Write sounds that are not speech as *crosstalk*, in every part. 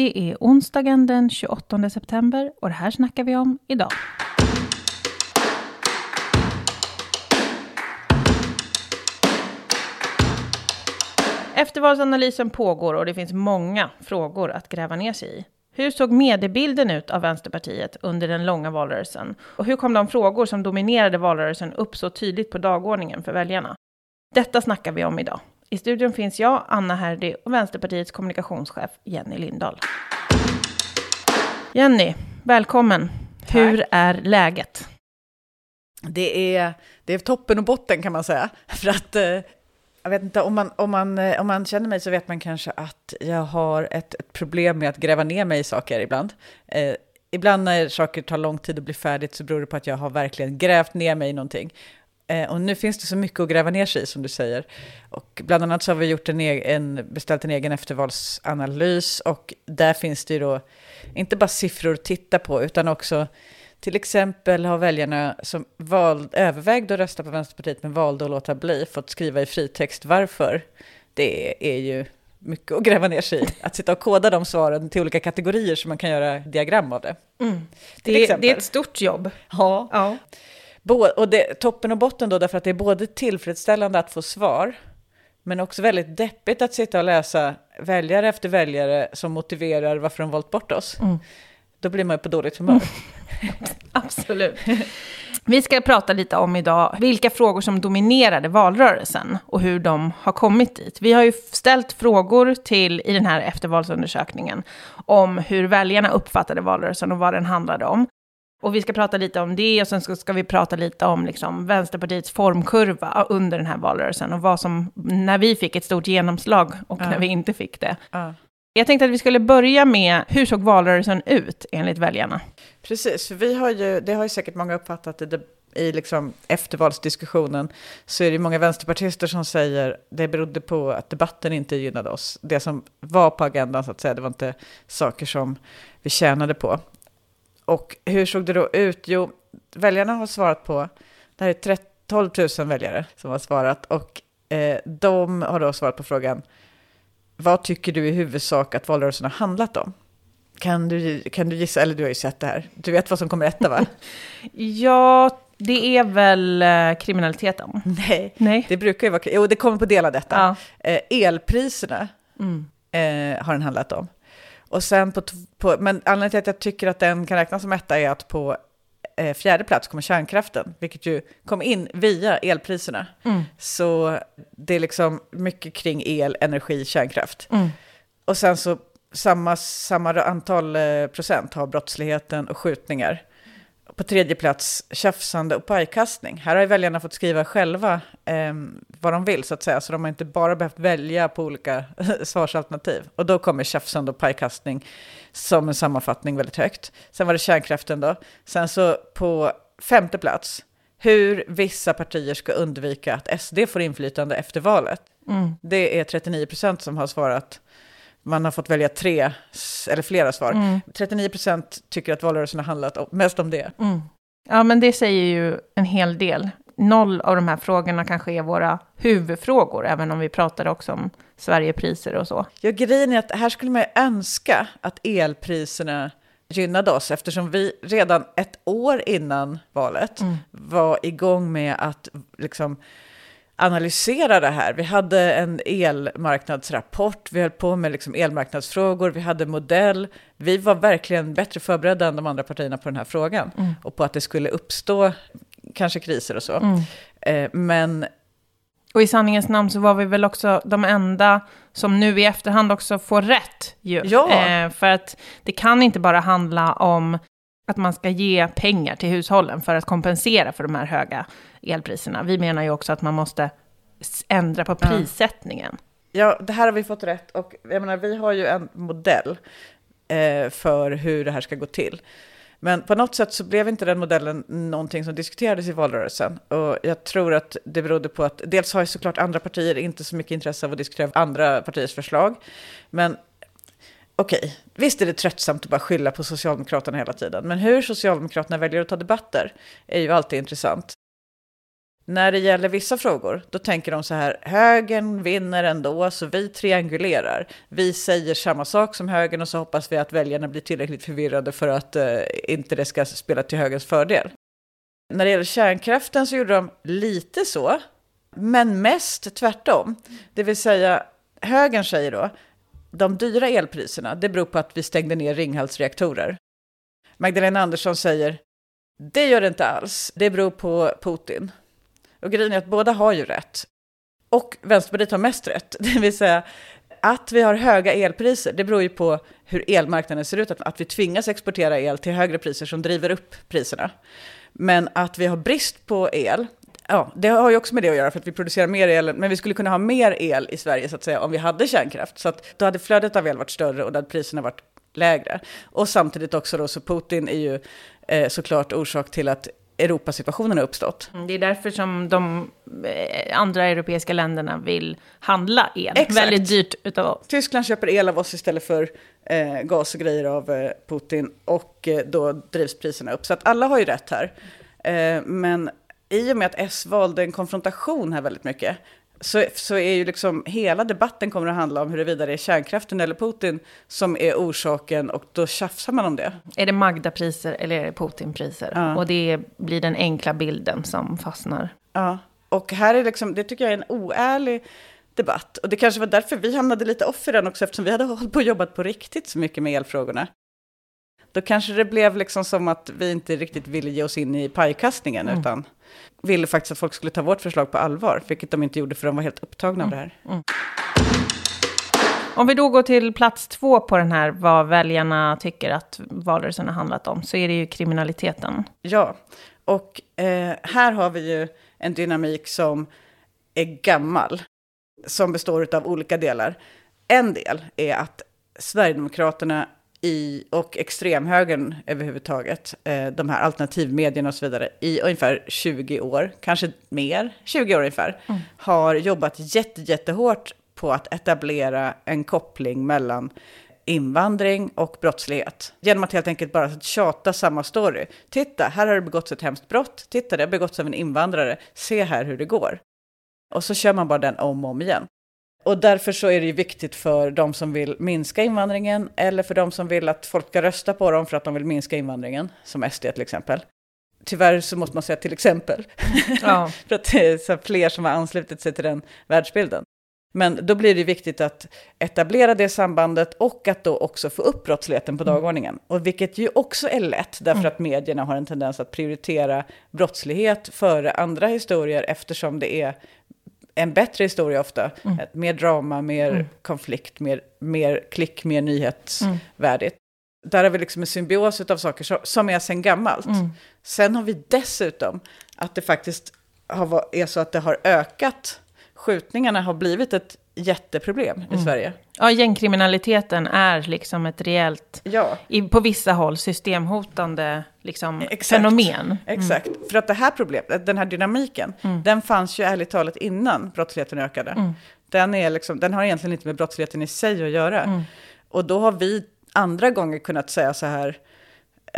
Det är onsdagen den 28 september och det här snackar vi om idag. Eftervalsanalysen pågår och det finns många frågor att gräva ner sig i. Hur såg mediebilden ut av Vänsterpartiet under den långa valrörelsen? Och hur kom de frågor som dominerade valrörelsen upp så tydligt på dagordningen för väljarna? Detta snackar vi om idag. I studion finns jag, Anna Herdy och Vänsterpartiets kommunikationschef Jenny Lindahl. Jenny, välkommen. Tack. Hur är läget? Det är, det är toppen och botten kan man säga. *laughs* För att eh, jag vet inte, om man, om, man, eh, om man känner mig så vet man kanske att jag har ett, ett problem med att gräva ner mig i saker ibland. Eh, ibland när saker tar lång tid att bli färdigt så beror det på att jag har verkligen grävt ner mig i någonting. Eh, och nu finns det så mycket att gräva ner sig i som du säger. Och bland annat så har vi gjort en, en, beställt en egen eftervalsanalys och där finns det ju då inte bara siffror att titta på utan också till exempel har väljarna som val, övervägde att rösta på Vänsterpartiet men valde att låta bli fått skriva i fritext varför. Det är ju mycket att gräva ner sig i. Att sitta och koda de svaren till olika kategorier så man kan göra diagram av det. Mm. Det, är, det, är ett stort jobb. Ja. ja. Och det, toppen och botten då, därför att det är både tillfredsställande att få svar, men också väldigt deppigt att sitta och läsa väljare efter väljare som motiverar varför de valt bort oss. Mm. Då blir man ju på dåligt humör. *laughs* Absolut. Vi ska prata lite om idag vilka frågor som dominerade valrörelsen och hur de har kommit dit. Vi har ju ställt frågor till i den här eftervalsundersökningen om hur väljarna uppfattade valrörelsen och vad den handlade om. Och vi ska prata lite om det och sen ska, ska vi prata lite om liksom Vänsterpartiets formkurva under den här valrörelsen och vad som, när vi fick ett stort genomslag och ja. när vi inte fick det. Ja. Jag tänkte att vi skulle börja med, hur såg valrörelsen ut enligt väljarna? Precis, vi har ju, det har ju säkert många uppfattat i, det, i liksom eftervalsdiskussionen, så är det många vänsterpartister som säger det berodde på att debatten inte gynnade oss. Det som var på agendan, så att säga, det var inte saker som vi tjänade på. Och hur såg det då ut? Jo, väljarna har svarat på, det här är 12 000 väljare som har svarat, och eh, de har då svarat på frågan, vad tycker du i huvudsak att valrörelsen har handlat om? Kan du, kan du gissa, eller du har ju sett det här, du vet vad som kommer etta va? *laughs* ja, det är väl eh, kriminaliteten? Nej, Nej, det brukar ju vara, jo det kommer på del av detta. Ja. Eh, elpriserna mm. eh, har den handlat om. Och sen på, på, men anledningen till att jag tycker att den kan räknas som etta är att på eh, fjärde plats kommer kärnkraften, vilket ju kom in via elpriserna. Mm. Så det är liksom mycket kring el, energi, kärnkraft. Mm. Och sen så samma, samma antal eh, procent har brottsligheten och skjutningar. På tredje plats tjafsande och pajkastning. Här har ju väljarna fått skriva själva eh, vad de vill så att säga, så de har inte bara behövt välja på olika *laughs* svarsalternativ. Och då kommer tjafsande och pajkastning som en sammanfattning väldigt högt. Sen var det kärnkraften då. Sen så på femte plats, hur vissa partier ska undvika att SD får inflytande efter valet. Mm. Det är 39 procent som har svarat man har fått välja tre eller flera svar. Mm. 39 procent tycker att valrörelsen har handlat mest om det. Mm. Ja, men det säger ju en hel del. Noll av de här frågorna kanske är våra huvudfrågor, även om vi pratar också om Sverigepriser och så. Ja, grejen är att här skulle man ju önska att elpriserna gynnade oss eftersom vi redan ett år innan valet mm. var igång med att liksom analysera det här. Vi hade en elmarknadsrapport, vi höll på med liksom elmarknadsfrågor, vi hade modell. Vi var verkligen bättre förberedda än de andra partierna på den här frågan mm. och på att det skulle uppstå kanske kriser och så. Mm. Eh, men... Och i sanningens namn så var vi väl också de enda som nu i efterhand också får rätt. Ju. Ja. Eh, för att det kan inte bara handla om att man ska ge pengar till hushållen för att kompensera för de här höga elpriserna. Vi menar ju också att man måste ändra på prissättningen. Ja, det här har vi fått rätt och jag menar, vi har ju en modell eh, för hur det här ska gå till. Men på något sätt så blev inte den modellen någonting som diskuterades i valrörelsen. Och jag tror att det berodde på att dels har ju såklart andra partier inte så mycket intresse av att diskutera andra partiers förslag. Men okej, okay, visst är det tröttsamt att bara skylla på Socialdemokraterna hela tiden. Men hur Socialdemokraterna väljer att ta debatter är ju alltid intressant när det gäller vissa frågor, då tänker de så här, högern vinner ändå, så vi triangulerar. Vi säger samma sak som högern och så hoppas vi att väljarna blir tillräckligt förvirrade för att eh, inte det ska spela till högerns fördel. När det gäller kärnkraften så gjorde de lite så, men mest tvärtom. Det vill säga, högern säger då, de dyra elpriserna, det beror på att vi stängde ner Ringhals reaktorer. Magdalena Andersson säger, det gör det inte alls, det beror på Putin. Och grejen är att båda har ju rätt. Och Vänsterpartiet har mest rätt, *laughs* det vill säga att vi har höga elpriser, det beror ju på hur elmarknaden ser ut, att vi tvingas exportera el till högre priser som driver upp priserna. Men att vi har brist på el, ja, det har ju också med det att göra, för att vi producerar mer el, men vi skulle kunna ha mer el i Sverige så att säga om vi hade kärnkraft. Så att då hade flödet av el varit större och då hade priserna varit lägre. Och samtidigt också då, så Putin är ju eh, såklart orsak till att Europasituationen har uppstått. Mm, det är därför som de eh, andra europeiska länderna vill handla el. Exakt. Väldigt dyrt utav oss. Tyskland köper el av oss istället för eh, gas och grejer av eh, Putin och eh, då drivs priserna upp. Så att alla har ju rätt här. Eh, men i och med att S valde en konfrontation här väldigt mycket så, så är ju liksom hela debatten kommer att handla om huruvida det är kärnkraften eller Putin som är orsaken och då tjafsar man om det. Är det Magda-priser eller är det Putin-priser? Ja. Och det blir den enkla bilden som fastnar. Ja, och här är liksom, det tycker jag är en oärlig debatt. Och det kanske var därför vi hamnade lite off i den också, eftersom vi hade hållit på och jobbat på riktigt så mycket med elfrågorna. Då kanske det blev liksom som att vi inte riktigt ville ge oss in i pajkastningen, mm. utan ville faktiskt att folk skulle ta vårt förslag på allvar, vilket de inte gjorde för de var helt upptagna mm. av det här. Mm. Om vi då går till plats två på den här, vad väljarna tycker att valrörelsen har handlat om, så är det ju kriminaliteten. Ja, och eh, här har vi ju en dynamik som är gammal, som består av olika delar. En del är att Sverigedemokraterna i, och extremhögern överhuvudtaget, eh, de här alternativmedierna och så vidare, i ungefär 20 år, kanske mer, 20 år ungefär, mm. har jobbat jätte, jättehårt på att etablera en koppling mellan invandring och brottslighet. Genom att helt enkelt bara tjata samma story. Titta, här har det begåtts ett hemskt brott. Titta, det har begåtts av en invandrare. Se här hur det går. Och så kör man bara den om och om igen. Och därför så är det ju viktigt för de som vill minska invandringen eller för de som vill att folk ska rösta på dem för att de vill minska invandringen, som SD till exempel. Tyvärr så måste man säga till exempel, ja. *laughs* för att det är så fler som har anslutit sig till den världsbilden. Men då blir det viktigt att etablera det sambandet och att då också få upp brottsligheten på mm. dagordningen. Och vilket ju också är lätt, därför mm. att medierna har en tendens att prioritera brottslighet före andra historier eftersom det är en bättre historia ofta. Mm. Mer drama, mer mm. konflikt, mer, mer klick, mer nyhetsvärdigt. Mm. Där har vi liksom en symbios av saker som är sen gammalt. Mm. Sen har vi dessutom att det faktiskt har, är så att det har ökat. Skjutningarna har blivit ett jätteproblem i mm. Sverige. Ja, gängkriminaliteten är liksom ett reellt, ja. i, på vissa håll, systemhotande liksom, Exakt. fenomen. Mm. Exakt, för att det här problemet, den här dynamiken, mm. den fanns ju ärligt talat innan brottsligheten ökade. Mm. Den, är liksom, den har egentligen inte med brottsligheten i sig att göra. Mm. Och då har vi andra gånger kunnat säga så här,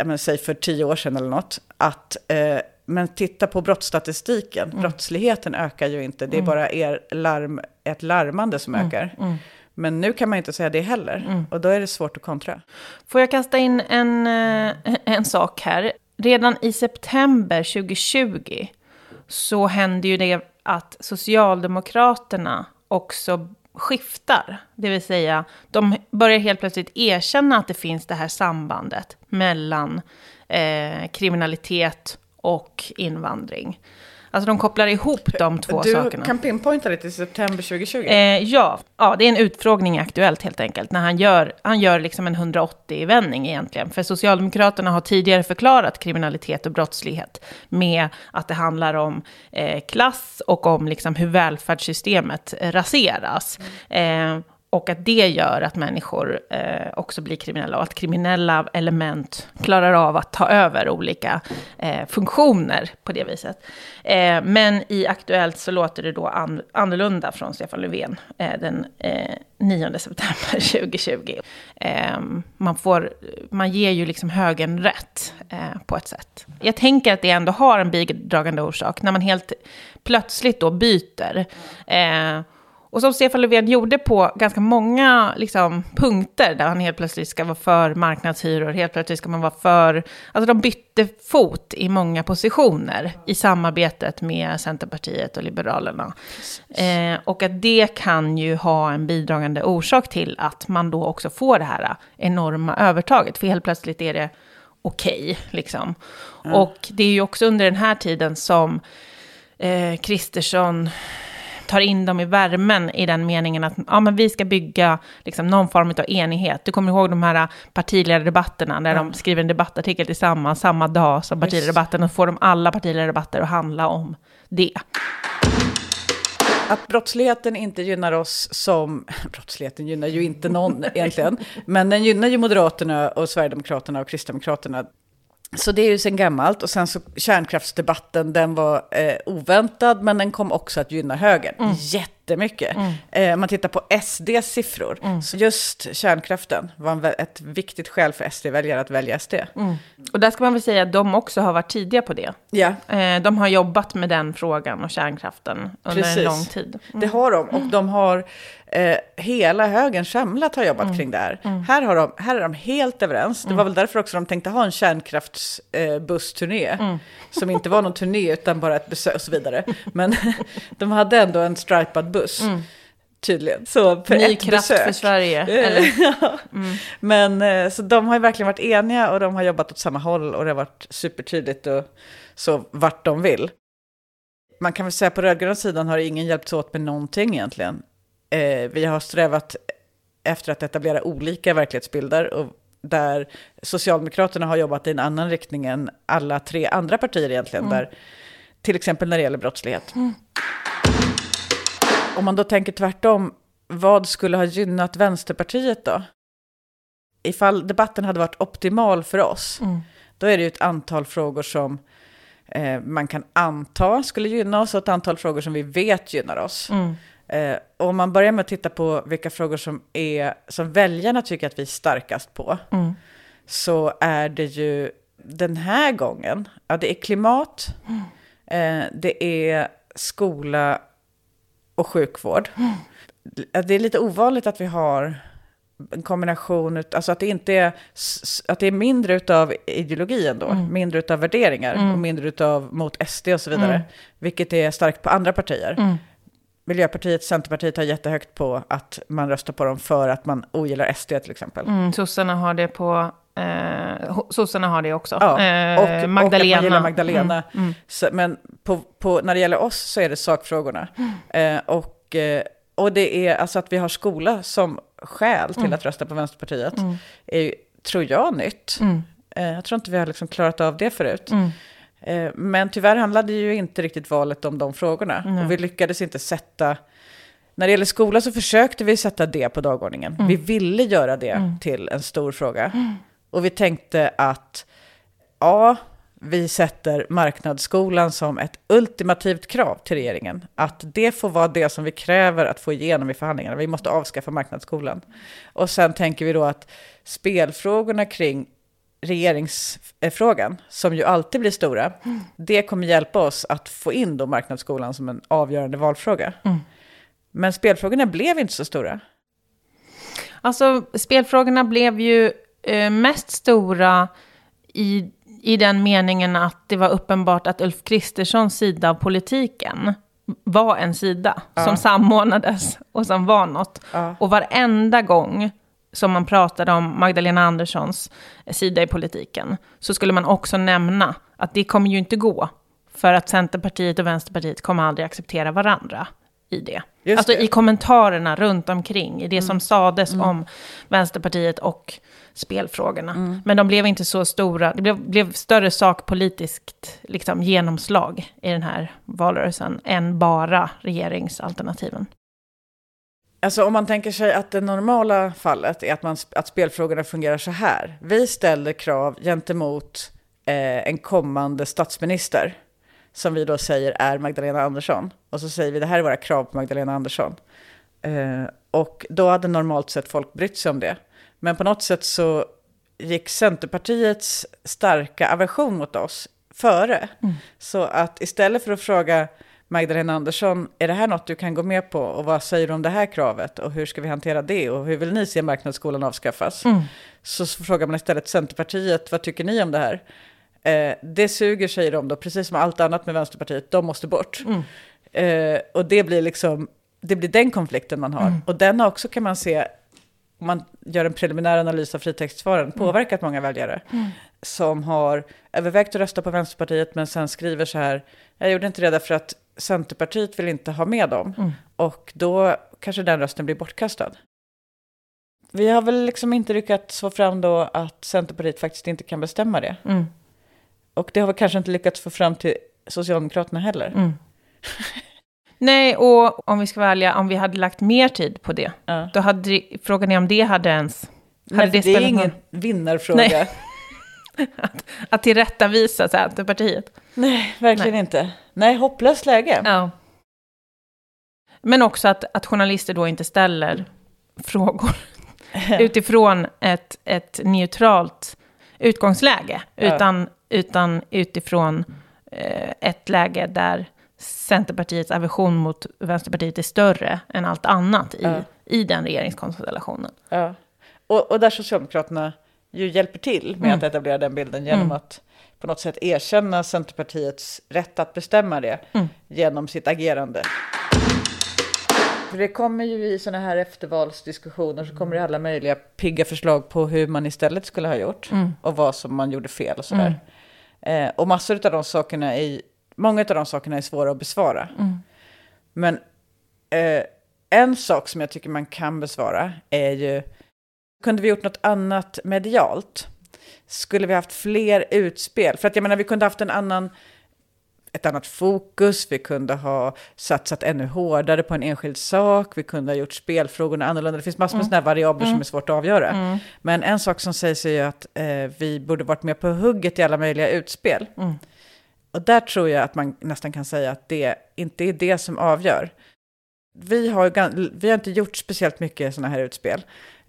men, säg för tio år sedan eller något, att eh, men titta på brottsstatistiken. Mm. Brottsligheten ökar ju inte. Det är mm. bara er larm, ett larmande som mm. ökar. Mm. Men nu kan man inte säga det heller. Och då är det svårt att kontra. Får jag kasta in en, eh, en sak här? Redan i september 2020 så hände ju det att Socialdemokraterna också skiftar. Det vill säga, de börjar helt plötsligt erkänna att det finns det här sambandet mellan eh, kriminalitet och invandring. Alltså de kopplar ihop de två du sakerna. Du kan pinpointa det till september 2020? Eh, ja. ja, det är en utfrågning i Aktuellt helt enkelt. När han gör, han gör liksom en 180-vändning egentligen. För Socialdemokraterna har tidigare förklarat kriminalitet och brottslighet med att det handlar om eh, klass och om liksom hur välfärdssystemet raseras. Mm. Eh, och att det gör att människor eh, också blir kriminella och att kriminella element klarar av att ta över olika eh, funktioner på det viset. Eh, men i Aktuellt så låter det då an annorlunda från Stefan Löfven eh, den eh, 9 september *laughs* 2020. Eh, man, får, man ger ju liksom högen rätt eh, på ett sätt. Jag tänker att det ändå har en bidragande orsak, när man helt plötsligt då byter. Eh, Eh, och som Stefan Löfven gjorde på ganska många liksom, punkter, där han helt plötsligt ska vara för marknadshyror, helt plötsligt ska man vara för... Alltså de bytte fot i många positioner i samarbetet med Centerpartiet och Liberalerna. Eh, och att det kan ju ha en bidragande orsak till att man då också får det här enorma övertaget, för helt plötsligt är det okej, okay, liksom. Mm. Och det är ju också under den här tiden som eh, Kristersson tar in dem i värmen i den meningen att ja, men vi ska bygga liksom, någon form av enighet. Du kommer ihåg de här partiledardebatterna, när mm. de skriver en debattartikel tillsammans samma dag som partiledardebatten, och får de alla partiledardebatter att handla om det. Att brottsligheten inte gynnar oss som... *laughs* Brottsligheten gynnar ju inte någon egentligen, men den gynnar ju Moderaterna och Sverigedemokraterna och Kristdemokraterna. Så det är ju sen gammalt och sen så kärnkraftsdebatten, den var eh, oväntad men den kom också att gynna högern. Mm. Jättemycket. Mm. Eh, man tittar på SDs siffror, mm. så just kärnkraften var en, ett viktigt skäl för SD-väljare att välja SD. Mm. Och där ska man väl säga att de också har varit tidiga på det. Ja. Eh, de har jobbat med den frågan och kärnkraften under Precis. en lång tid. Det har de och de har eh, hela högen samlat har jobbat mm. kring det här. Mm. Här, har de, här är de helt överens. Det var väl därför också de tänkte ha en kärnkraftsbussturné. Eh, mm. Som inte var någon turné utan bara ett besök och så vidare. Men *laughs* de hade ändå en stripad buss. Mm. Tydligen. Så för Ny ett kraft besök. för Sverige. *laughs* Mm. Men eh, så de har ju verkligen varit eniga och de har jobbat åt samma håll och det har varit supertydligt och så vart de vill. Man kan väl säga på rödgröna sidan har ingen hjälpts åt med någonting egentligen eh, vi har strävat efter att etablera olika verklighetsbilder och där Socialdemokraterna har jobbat i en annan riktning än alla tre andra partier egentligen, mm. där, till exempel när det gäller brottslighet. Mm. Om man då tänker tvärtom, vad skulle ha gynnat Vänsterpartiet då? Ifall debatten hade varit optimal för oss, mm. då är det ju ett antal frågor som eh, man kan anta skulle gynna oss och ett antal frågor som vi vet gynnar oss. Mm. Eh, om man börjar med att titta på vilka frågor som, är, som väljarna tycker att vi är starkast på, mm. så är det ju den här gången, ja, det är klimat, mm. eh, det är skola och sjukvård. Mm. Det är lite ovanligt att vi har en kombination, alltså att det inte är, att det är mindre utav ideologi ändå, mm. mindre utav värderingar mm. och mindre utav mot SD och så vidare, mm. vilket är starkt på andra partier. Mm. Miljöpartiet, Centerpartiet har jättehögt på att man röstar på dem för att man ogillar SD till exempel. Mm, sossarna har det på... Eh, sossarna har det också. Ja, eh, och, Magdalena. Och att man Magdalena. Mm, mm. Så, men på, på, när det gäller oss så är det sakfrågorna. Mm. Eh, och, eh, och det är alltså att vi har skola som skäl till mm. att rösta på Vänsterpartiet. Mm. Är, tror jag, nytt. Eh, jag tror inte vi har liksom klarat av det förut. Eh, men tyvärr handlade ju inte riktigt valet om de frågorna. Mm. Och vi lyckades inte sätta... När det gäller skola så försökte vi sätta det på dagordningen. Mm. Vi ville göra det mm. till en stor fråga. Mm. Och vi tänkte att, ja, vi sätter marknadsskolan som ett ultimativt krav till regeringen. Att det får vara det som vi kräver att få igenom i förhandlingarna. Vi måste avskaffa marknadsskolan. Och sen tänker vi då att spelfrågorna kring regeringsfrågan, som ju alltid blir stora, mm. det kommer hjälpa oss att få in då marknadsskolan som en avgörande valfråga. Mm. Men spelfrågorna blev inte så stora. Alltså, spelfrågorna blev ju eh, mest stora i, i den meningen att det var uppenbart att Ulf Kristerssons sida av politiken var en sida ja. som samordnades och som var något. Ja. Och varenda gång som man pratade om Magdalena Anderssons sida i politiken, så skulle man också nämna att det kommer ju inte gå, för att Centerpartiet och Vänsterpartiet kommer aldrig acceptera varandra i det. Just alltså det. i kommentarerna runt omkring, i det mm. som sades mm. om Vänsterpartiet och spelfrågorna. Mm. Men de blev inte så stora, det blev, blev större sakpolitiskt liksom, genomslag i den här valrörelsen än bara regeringsalternativen. Alltså om man tänker sig att det normala fallet är att, man, att spelfrågorna fungerar så här. Vi ställer krav gentemot eh, en kommande statsminister, som vi då säger är Magdalena Andersson. Och så säger vi det här är våra krav på Magdalena Andersson. Eh, och då hade normalt sett folk brytt sig om det. Men på något sätt så gick Centerpartiets starka aversion mot oss före. Mm. Så att istället för att fråga Magdalena Andersson, är det här något du kan gå med på? Och vad säger du om det här kravet? Och hur ska vi hantera det? Och hur vill ni se marknadsskolan avskaffas? Mm. Så, frågar man istället Centerpartiet, vad tycker ni om det här? Eh, det suger, säger de då, precis som allt annat med Vänsterpartiet, de måste bort. Mm. Eh, och det blir liksom, det blir den konflikten man har. Mm. Och den har också, kan man se, om man gör en preliminär analys av fritextsvaren, mm. påverkat många väljare. Mm. Som har övervägt att rösta på Vänsterpartiet, men sen skriver så här, jag gjorde inte det därför att Centerpartiet vill inte ha med dem. Mm. Och då kanske den rösten blir bortkastad. Vi har väl liksom inte lyckats få fram då att Centerpartiet faktiskt inte kan bestämma det. Mm. Och det har vi kanske inte lyckats få fram till Socialdemokraterna heller. Mm. *laughs* Nej, och om vi ska vara ärliga, om vi hade lagt mer tid på det, ja. då hade frågan är om det hade ens... Hade Nej, det, det är ingen någon... vinnarfråga. Nej. *laughs* att, att tillrättavisa Centerpartiet. Nej, verkligen Nej. inte. Nej, hopplöst läge. Ja. Men också att, att journalister då inte ställer frågor *laughs* utifrån ett, ett neutralt utgångsläge, ja. utan, utan utifrån eh, ett läge där Centerpartiets aversion mot Vänsterpartiet är större än allt annat i, ja. i den regeringskonstellationen. Ja. Och, och där Socialdemokraterna ju hjälper till med mm. att etablera den bilden genom mm. att på något sätt erkänna Centerpartiets rätt att bestämma det mm. genom sitt agerande. För det kommer ju i sådana här eftervalsdiskussioner så kommer det alla möjliga pigga förslag på hur man istället skulle ha gjort mm. och vad som man gjorde fel och sådär. Mm. Eh, och massor av de sakerna är, många av de sakerna är svåra att besvara. Mm. Men eh, en sak som jag tycker man kan besvara är ju, kunde vi gjort något annat medialt? Skulle vi haft fler utspel? För att jag menar, vi kunde haft en annan ett annat fokus, vi kunde ha satsat ännu hårdare på en enskild sak, vi kunde ha gjort spelfrågorna annorlunda. Det finns massor med mm. sådana variabler mm. som är svårt att avgöra. Mm. Men en sak som sägs är ju att eh, vi borde varit med på hugget i alla möjliga utspel. Mm. Och där tror jag att man nästan kan säga att det inte är det som avgör. Vi har, vi har inte gjort speciellt mycket sådana här utspel.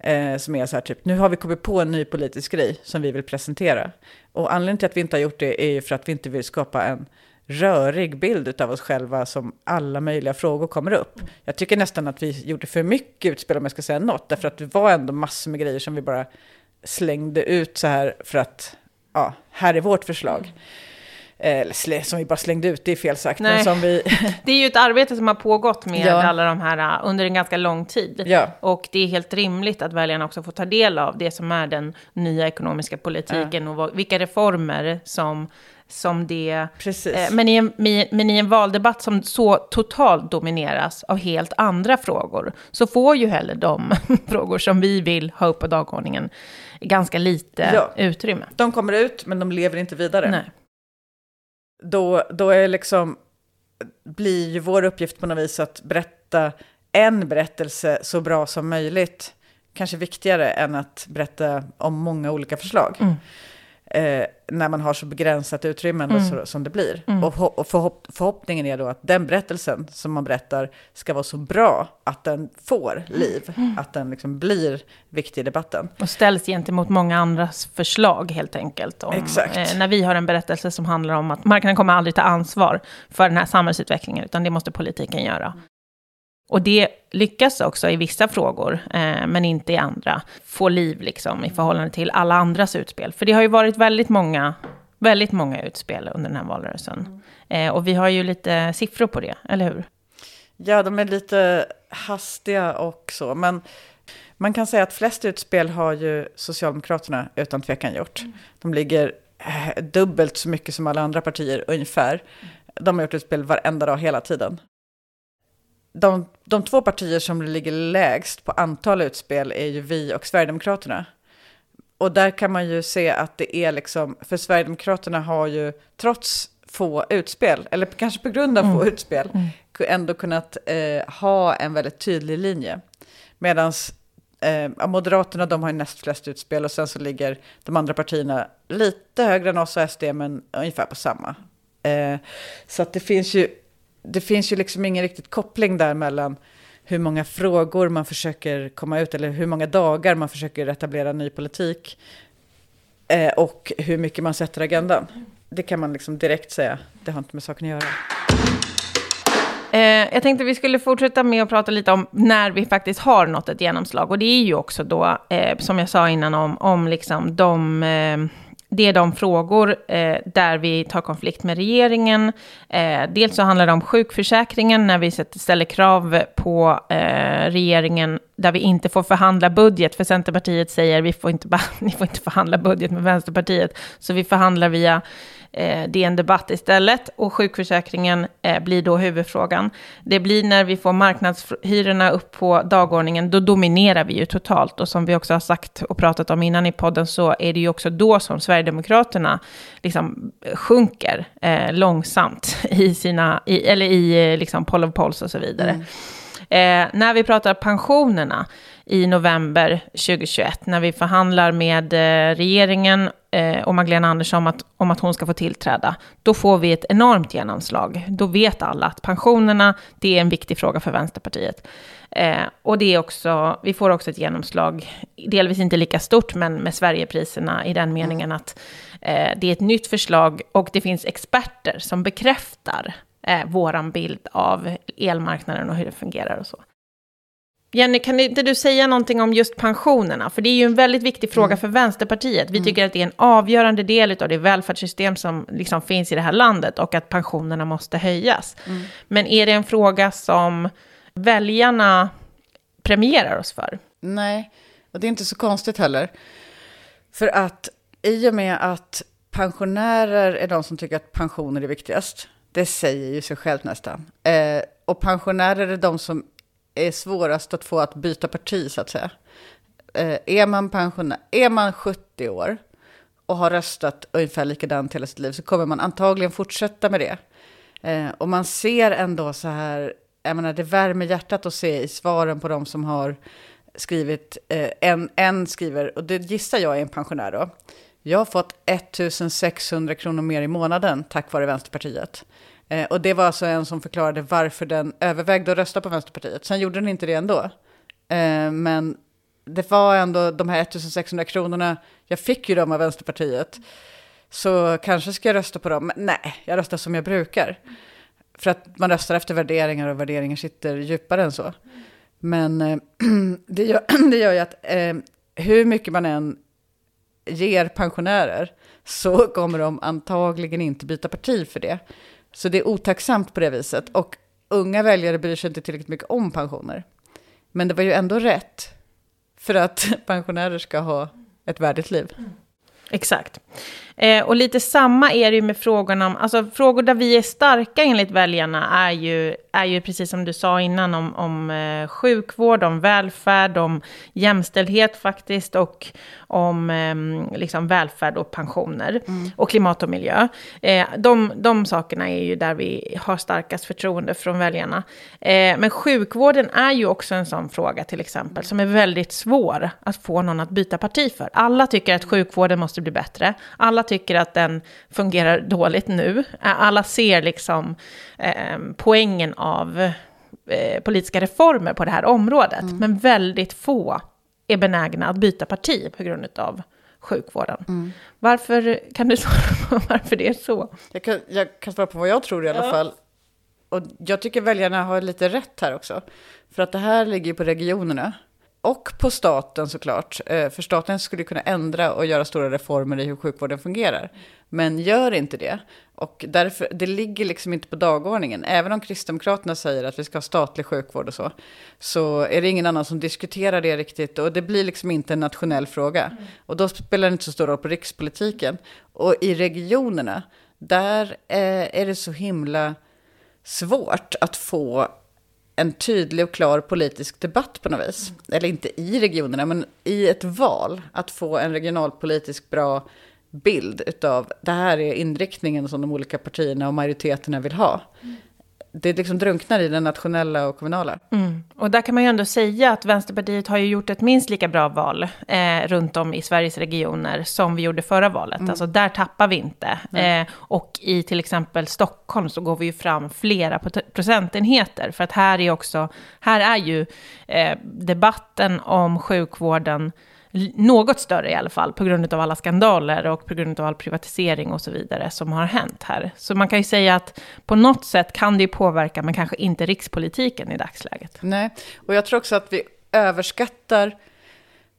Eh, som är så här typ, nu har vi kommit på en ny politisk grej som vi vill presentera. Och anledningen till att vi inte har gjort det är ju för att vi inte vill skapa en rörig bild av oss själva som alla möjliga frågor kommer upp. Jag tycker nästan att vi gjorde för mycket utspel om jag ska säga något, därför att det var ändå massor med grejer som vi bara slängde ut så här för att, ja, här är vårt förslag. Eller som vi bara slängde ut, det är fel sagt. Men som vi... *laughs* det är ju ett arbete som har pågått med ja. alla de här uh, under en ganska lång tid. Ja. Och det är helt rimligt att väljarna också får ta del av det som är den nya ekonomiska politiken ja. och vad, vilka reformer som som det... Precis. Eh, men, i en, men i en valdebatt som så totalt domineras av helt andra frågor, så får ju heller de *laughs* frågor som vi vill ha upp på dagordningen ganska lite ja. utrymme. De kommer ut, men de lever inte vidare. Nej. Då, då är liksom, blir ju vår uppgift på något vis att berätta en berättelse så bra som möjligt. Kanske viktigare än att berätta om många olika förslag. Mm eh, när man har så begränsat utrymme mm. så, som det blir. Mm. Och, och förhopp förhoppningen är då att den berättelsen som man berättar ska vara så bra att den får liv, mm. att den liksom blir viktig i debatten. Och ställs gentemot många andras förslag helt enkelt. Om, Exakt. Eh, när vi har en berättelse som handlar om att marknaden kommer aldrig ta ansvar för den här samhällsutvecklingen, utan det måste politiken göra. Och det lyckas också i vissa frågor, eh, men inte i andra, få liv liksom i förhållande till alla andras utspel. För det har ju varit väldigt många, väldigt många utspel under den här valrörelsen. Eh, och vi har ju lite siffror på det, eller hur? Ja, de är lite hastiga och så, men man kan säga att flest utspel har ju Socialdemokraterna utan tvekan gjort. De ligger eh, dubbelt så mycket som alla andra partier ungefär. De har gjort utspel varenda dag hela tiden de, de två partier som ligger lägst på antal utspel är ju vi och Sverigedemokraterna. Och där kan man ju se att det är liksom, för Sverigedemokraterna har ju trots få utspel, eller kanske på grund av mm. få utspel, mm. ändå kunnat eh, ha en väldigt tydlig linje. Medan eh, Moderaterna, de har ju näst flest utspel och sen så ligger de andra partierna lite högre än oss och SD, men ungefär på samma. Eh, så att det finns ju det finns ju liksom ingen riktigt koppling där mellan hur många frågor man försöker komma ut, eller hur många dagar man försöker etablera ny politik, Eh, och hur mycket man sätter agendan. Det kan man liksom direkt säga, det har inte med saken att göra. Eh, jag tänkte vi skulle fortsätta med att prata lite om när vi faktiskt har nått ett genomslag. Och det är ju också då, eh, som jag sa innan, om, om liksom de... Eh, det är de frågor eh, där vi tar konflikt med regeringen. Eh, dels så handlar det om sjukförsäkringen, när vi ställer krav på eh, regeringen där vi inte får förhandla budget, för Centerpartiet säger vi får inte, *laughs* ni får inte förhandla budget med Vänsterpartiet, så vi förhandlar via eh, DN Debatt istället. Och sjukförsäkringen eh, blir då huvudfrågan. Det blir när vi får marknadshyrorna upp på dagordningen, då dominerar vi ju totalt. Och som vi också har sagt och pratat om innan i podden så är det ju också då som Sverigedemokraterna liksom sjunker eh, långsamt *laughs* i sina, i, eller i eh, liksom poll of polls och så vidare. Mm. Eh, när vi pratar pensionerna i november 2021, när vi förhandlar med eh, regeringen eh, och Magdalena Andersson om att, om att hon ska få tillträda, då får vi ett enormt genomslag. Då vet alla att pensionerna, det är en viktig fråga för Vänsterpartiet. Eh, och det är också, vi får också ett genomslag, delvis inte lika stort, men med Sverigepriserna i den meningen att eh, det är ett nytt förslag och det finns experter som bekräftar eh, våran bild av elmarknaden och hur det fungerar och så. Jenny, kan inte du säga någonting om just pensionerna? För det är ju en väldigt viktig fråga mm. för Vänsterpartiet. Vi mm. tycker att det är en avgörande del av det välfärdssystem som liksom finns i det här landet och att pensionerna måste höjas. Mm. Men är det en fråga som väljarna premierar oss för? Nej, och det är inte så konstigt heller. För att i och med att pensionärer är de som tycker att pensioner är viktigast, det säger ju sig självt nästan. Eh, och pensionärer är de som är svårast att få att byta parti, så att säga. Eh, är, man pensionär, är man 70 år och har röstat ungefär likadant hela sitt liv så kommer man antagligen fortsätta med det. Eh, och man ser ändå så här, jag menar det värmer hjärtat att se i svaren på de som har skrivit, eh, en, en skriver, och det gissar jag är en pensionär då, jag har fått 1600 kronor mer i månaden tack vare Vänsterpartiet. Eh, och det var alltså en som förklarade varför den övervägde att rösta på Vänsterpartiet. Sen gjorde den inte det ändå. Eh, men det var ändå de här 1600 kronorna, jag fick ju dem av Vänsterpartiet. Så kanske ska jag rösta på dem. Men nej, jag röstar som jag brukar. För att man röstar efter värderingar och värderingar sitter djupare än så. Men eh, *clears throat* det, gör, *clears throat* det gör ju att eh, hur mycket man än ger pensionärer så kommer de antagligen inte byta parti för det. Så det är otacksamt på det viset. Och unga väljare bryr sig inte tillräckligt mycket om pensioner. Men det var ju ändå rätt för att *laughs* pensionärer ska ha ett värdigt liv. Exakt. Eh, och lite samma är det ju med frågorna om, alltså frågor där vi är starka enligt väljarna är ju, är ju precis som du sa innan om, om eh, sjukvård, om välfärd, om jämställdhet faktiskt och om eh, liksom välfärd och pensioner mm. och klimat och miljö. Eh, de, de sakerna är ju där vi har starkast förtroende från väljarna. Eh, men sjukvården är ju också en sån fråga till exempel som är väldigt svår att få någon att byta parti för. Alla tycker att sjukvården måste bli bättre. Alla tycker att den fungerar dåligt nu. Alla ser liksom eh, poängen av eh, politiska reformer på det här området. Mm. Men väldigt få är benägna att byta parti på grund av sjukvården. Mm. Varför, kan du svara på *laughs* varför det är så? Jag kan, jag kan svara på vad jag tror i alla ja. fall. Och jag tycker väljarna har lite rätt här också. För att det här ligger på regionerna och på staten såklart. Eh, för staten skulle kunna ändra och göra stora reformer i hur sjukvården fungerar. Men gör inte det. Och därför, det ligger liksom inte på dagordningen. Även om Kristdemokraterna säger att vi ska ha statlig sjukvård och så, så är det ingen annan som diskuterar det riktigt. Och det blir liksom inte en nationell fråga. Mm. Och då spelar det inte så stor roll på rikspolitiken. Och i regionerna, där eh, är det så himla svårt att få en tydlig och klar politisk debatt på något vis. Mm. Eller inte i regionerna, men i ett val. Att få en regionalpolitisk bra bild utav det här är inriktningen som de olika partierna och majoriteterna vill ha. Mm det liksom drunknar i den nationella och kommunala. Mm. Och där kan man ju ändå säga att Vänsterpartiet har ju gjort ett minst lika bra val eh, runt om i Sveriges regioner som vi gjorde förra valet. Mm. Alltså där tappar vi inte. Eh, och i till exempel Stockholm så går vi ju fram flera procentenheter. För att här är också, här är ju eh, debatten om sjukvården något större i alla fall, på grund av alla skandaler och på grund av all privatisering och så vidare som har hänt här. Så man kan ju säga att på något sätt kan det ju påverka, men kanske inte rikspolitiken i dagsläget. Nej, och jag tror också att vi överskattar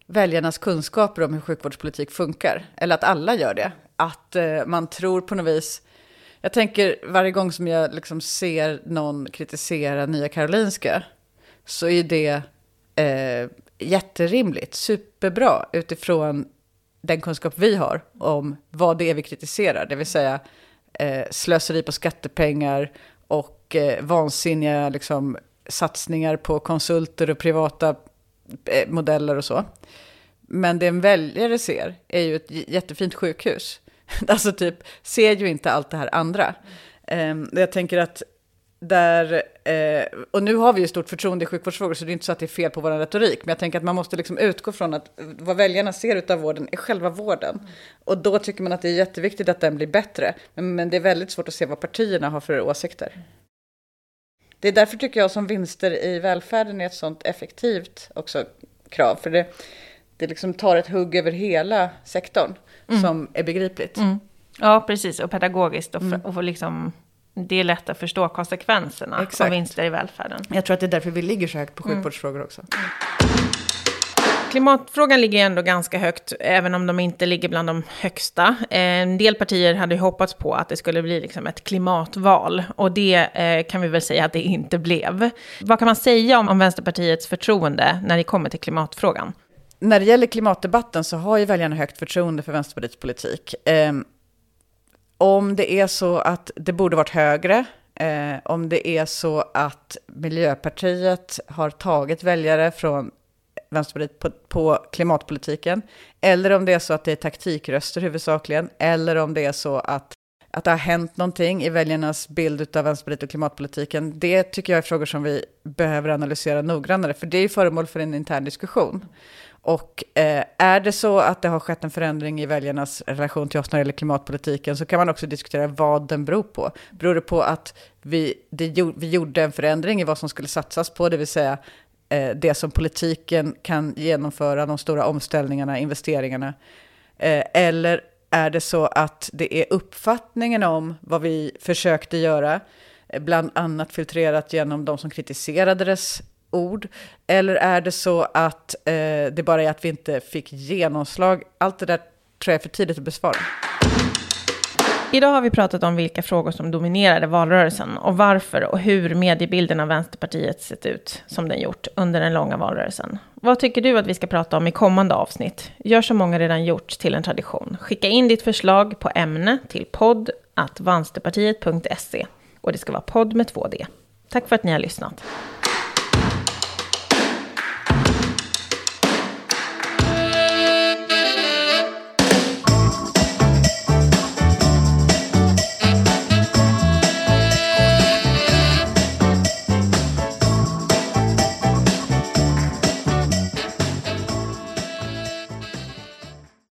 väljarnas kunskaper om hur sjukvårdspolitik funkar. Eller att alla gör det. Att eh, man tror på något vis... Jag tänker varje gång som jag liksom ser någon kritisera Nya Karolinska så är det eh, jätterimligt, superbra utifrån den kunskap vi har om vad det är vi kritiserar. Det vill säga eh, slöseri på skattepengar och eh, vansinniga liksom, satsningar på konsulter och privata eh, modeller och så. Men det en väljare ser är ju ett jättefint sjukhus. *laughs* Alltså typ, ser ju inte allt det här andra. Eh, jag tänker att där, eh, och nu har vi ju stort förtroende i sjukvårdsfrågor, så det är inte så att det är fel på vår retorik. Men jag tänker att man måste liksom utgå från att vad väljarna ser av vården är själva vården. Mm. Och då tycker man att det är jätteviktigt att den blir bättre. Men, men det är väldigt svårt att se vad partierna har för åsikter. Det är därför tycker jag som vinster i välfärden är ett sånt effektivt också krav. För det, det liksom tar ett hugg över hela sektorn mm. som är begripligt. Mm. Ja, precis. Och pedagogiskt. Och, mm. och liksom, det är lätt att förstå konsekvenserna Exakt. av vinster i välfärden. Jag tror att det är därför vi ligger så högt på mm. sjukvårdsfrågor också. Klimatfrågan ligger ändå ganska högt, även om de inte ligger bland de högsta. En del partier hade ju hoppats på att det skulle bli liksom ett klimatval, och det eh, kan vi väl säga att det inte blev. Vad kan man säga om, om Vänsterpartiets förtroende när det kommer till klimatfrågan? när det gäller klimatdebatten så har ju väljarna högt förtroende för Vänsterpartiets politik. Om det är så att det borde varit högre, eh, om det är så att Miljöpartiet har tagit väljare från Vänsterpartiet på, på, klimatpolitiken, eller om det är så att det är taktikröster huvudsakligen, eller om det är så att, att det har hänt någonting i väljarnas bild av Vänsterpartiet och klimatpolitiken, det tycker jag är frågor som vi behöver analysera noggrannare, för det är föremål för en intern diskussion. Och eh, är det så att det har skett en förändring i väljarnas relation till oss när det gäller klimatpolitiken så kan man också diskutera vad den beror på. Beror det på att vi, det, vi gjorde en förändring i vad som skulle satsas på, det vill säga eh, det som politiken kan genomföra, de stora omställningarna, investeringarna? Eh, eller är det så att det är uppfattningen om vad vi försökte göra, eh, bland annat filtrerat genom de som kritiserade dess ord? Eller är det så att eh, det bara är att vi inte fick genomslag? Allt det där tror jag är för tidigt att besvara. Idag har vi pratat om vilka frågor som dominerade valrörelsen och varför och hur mediebilden av Vänsterpartiet sett ut som den gjort under den långa valrörelsen. Vad tycker du att vi ska prata om i kommande avsnitt? Gör som många redan gjort till en tradition. Skicka in ditt förslag på ämne till podd och det ska vara podd med 2D. Tack för att ni har lyssnat.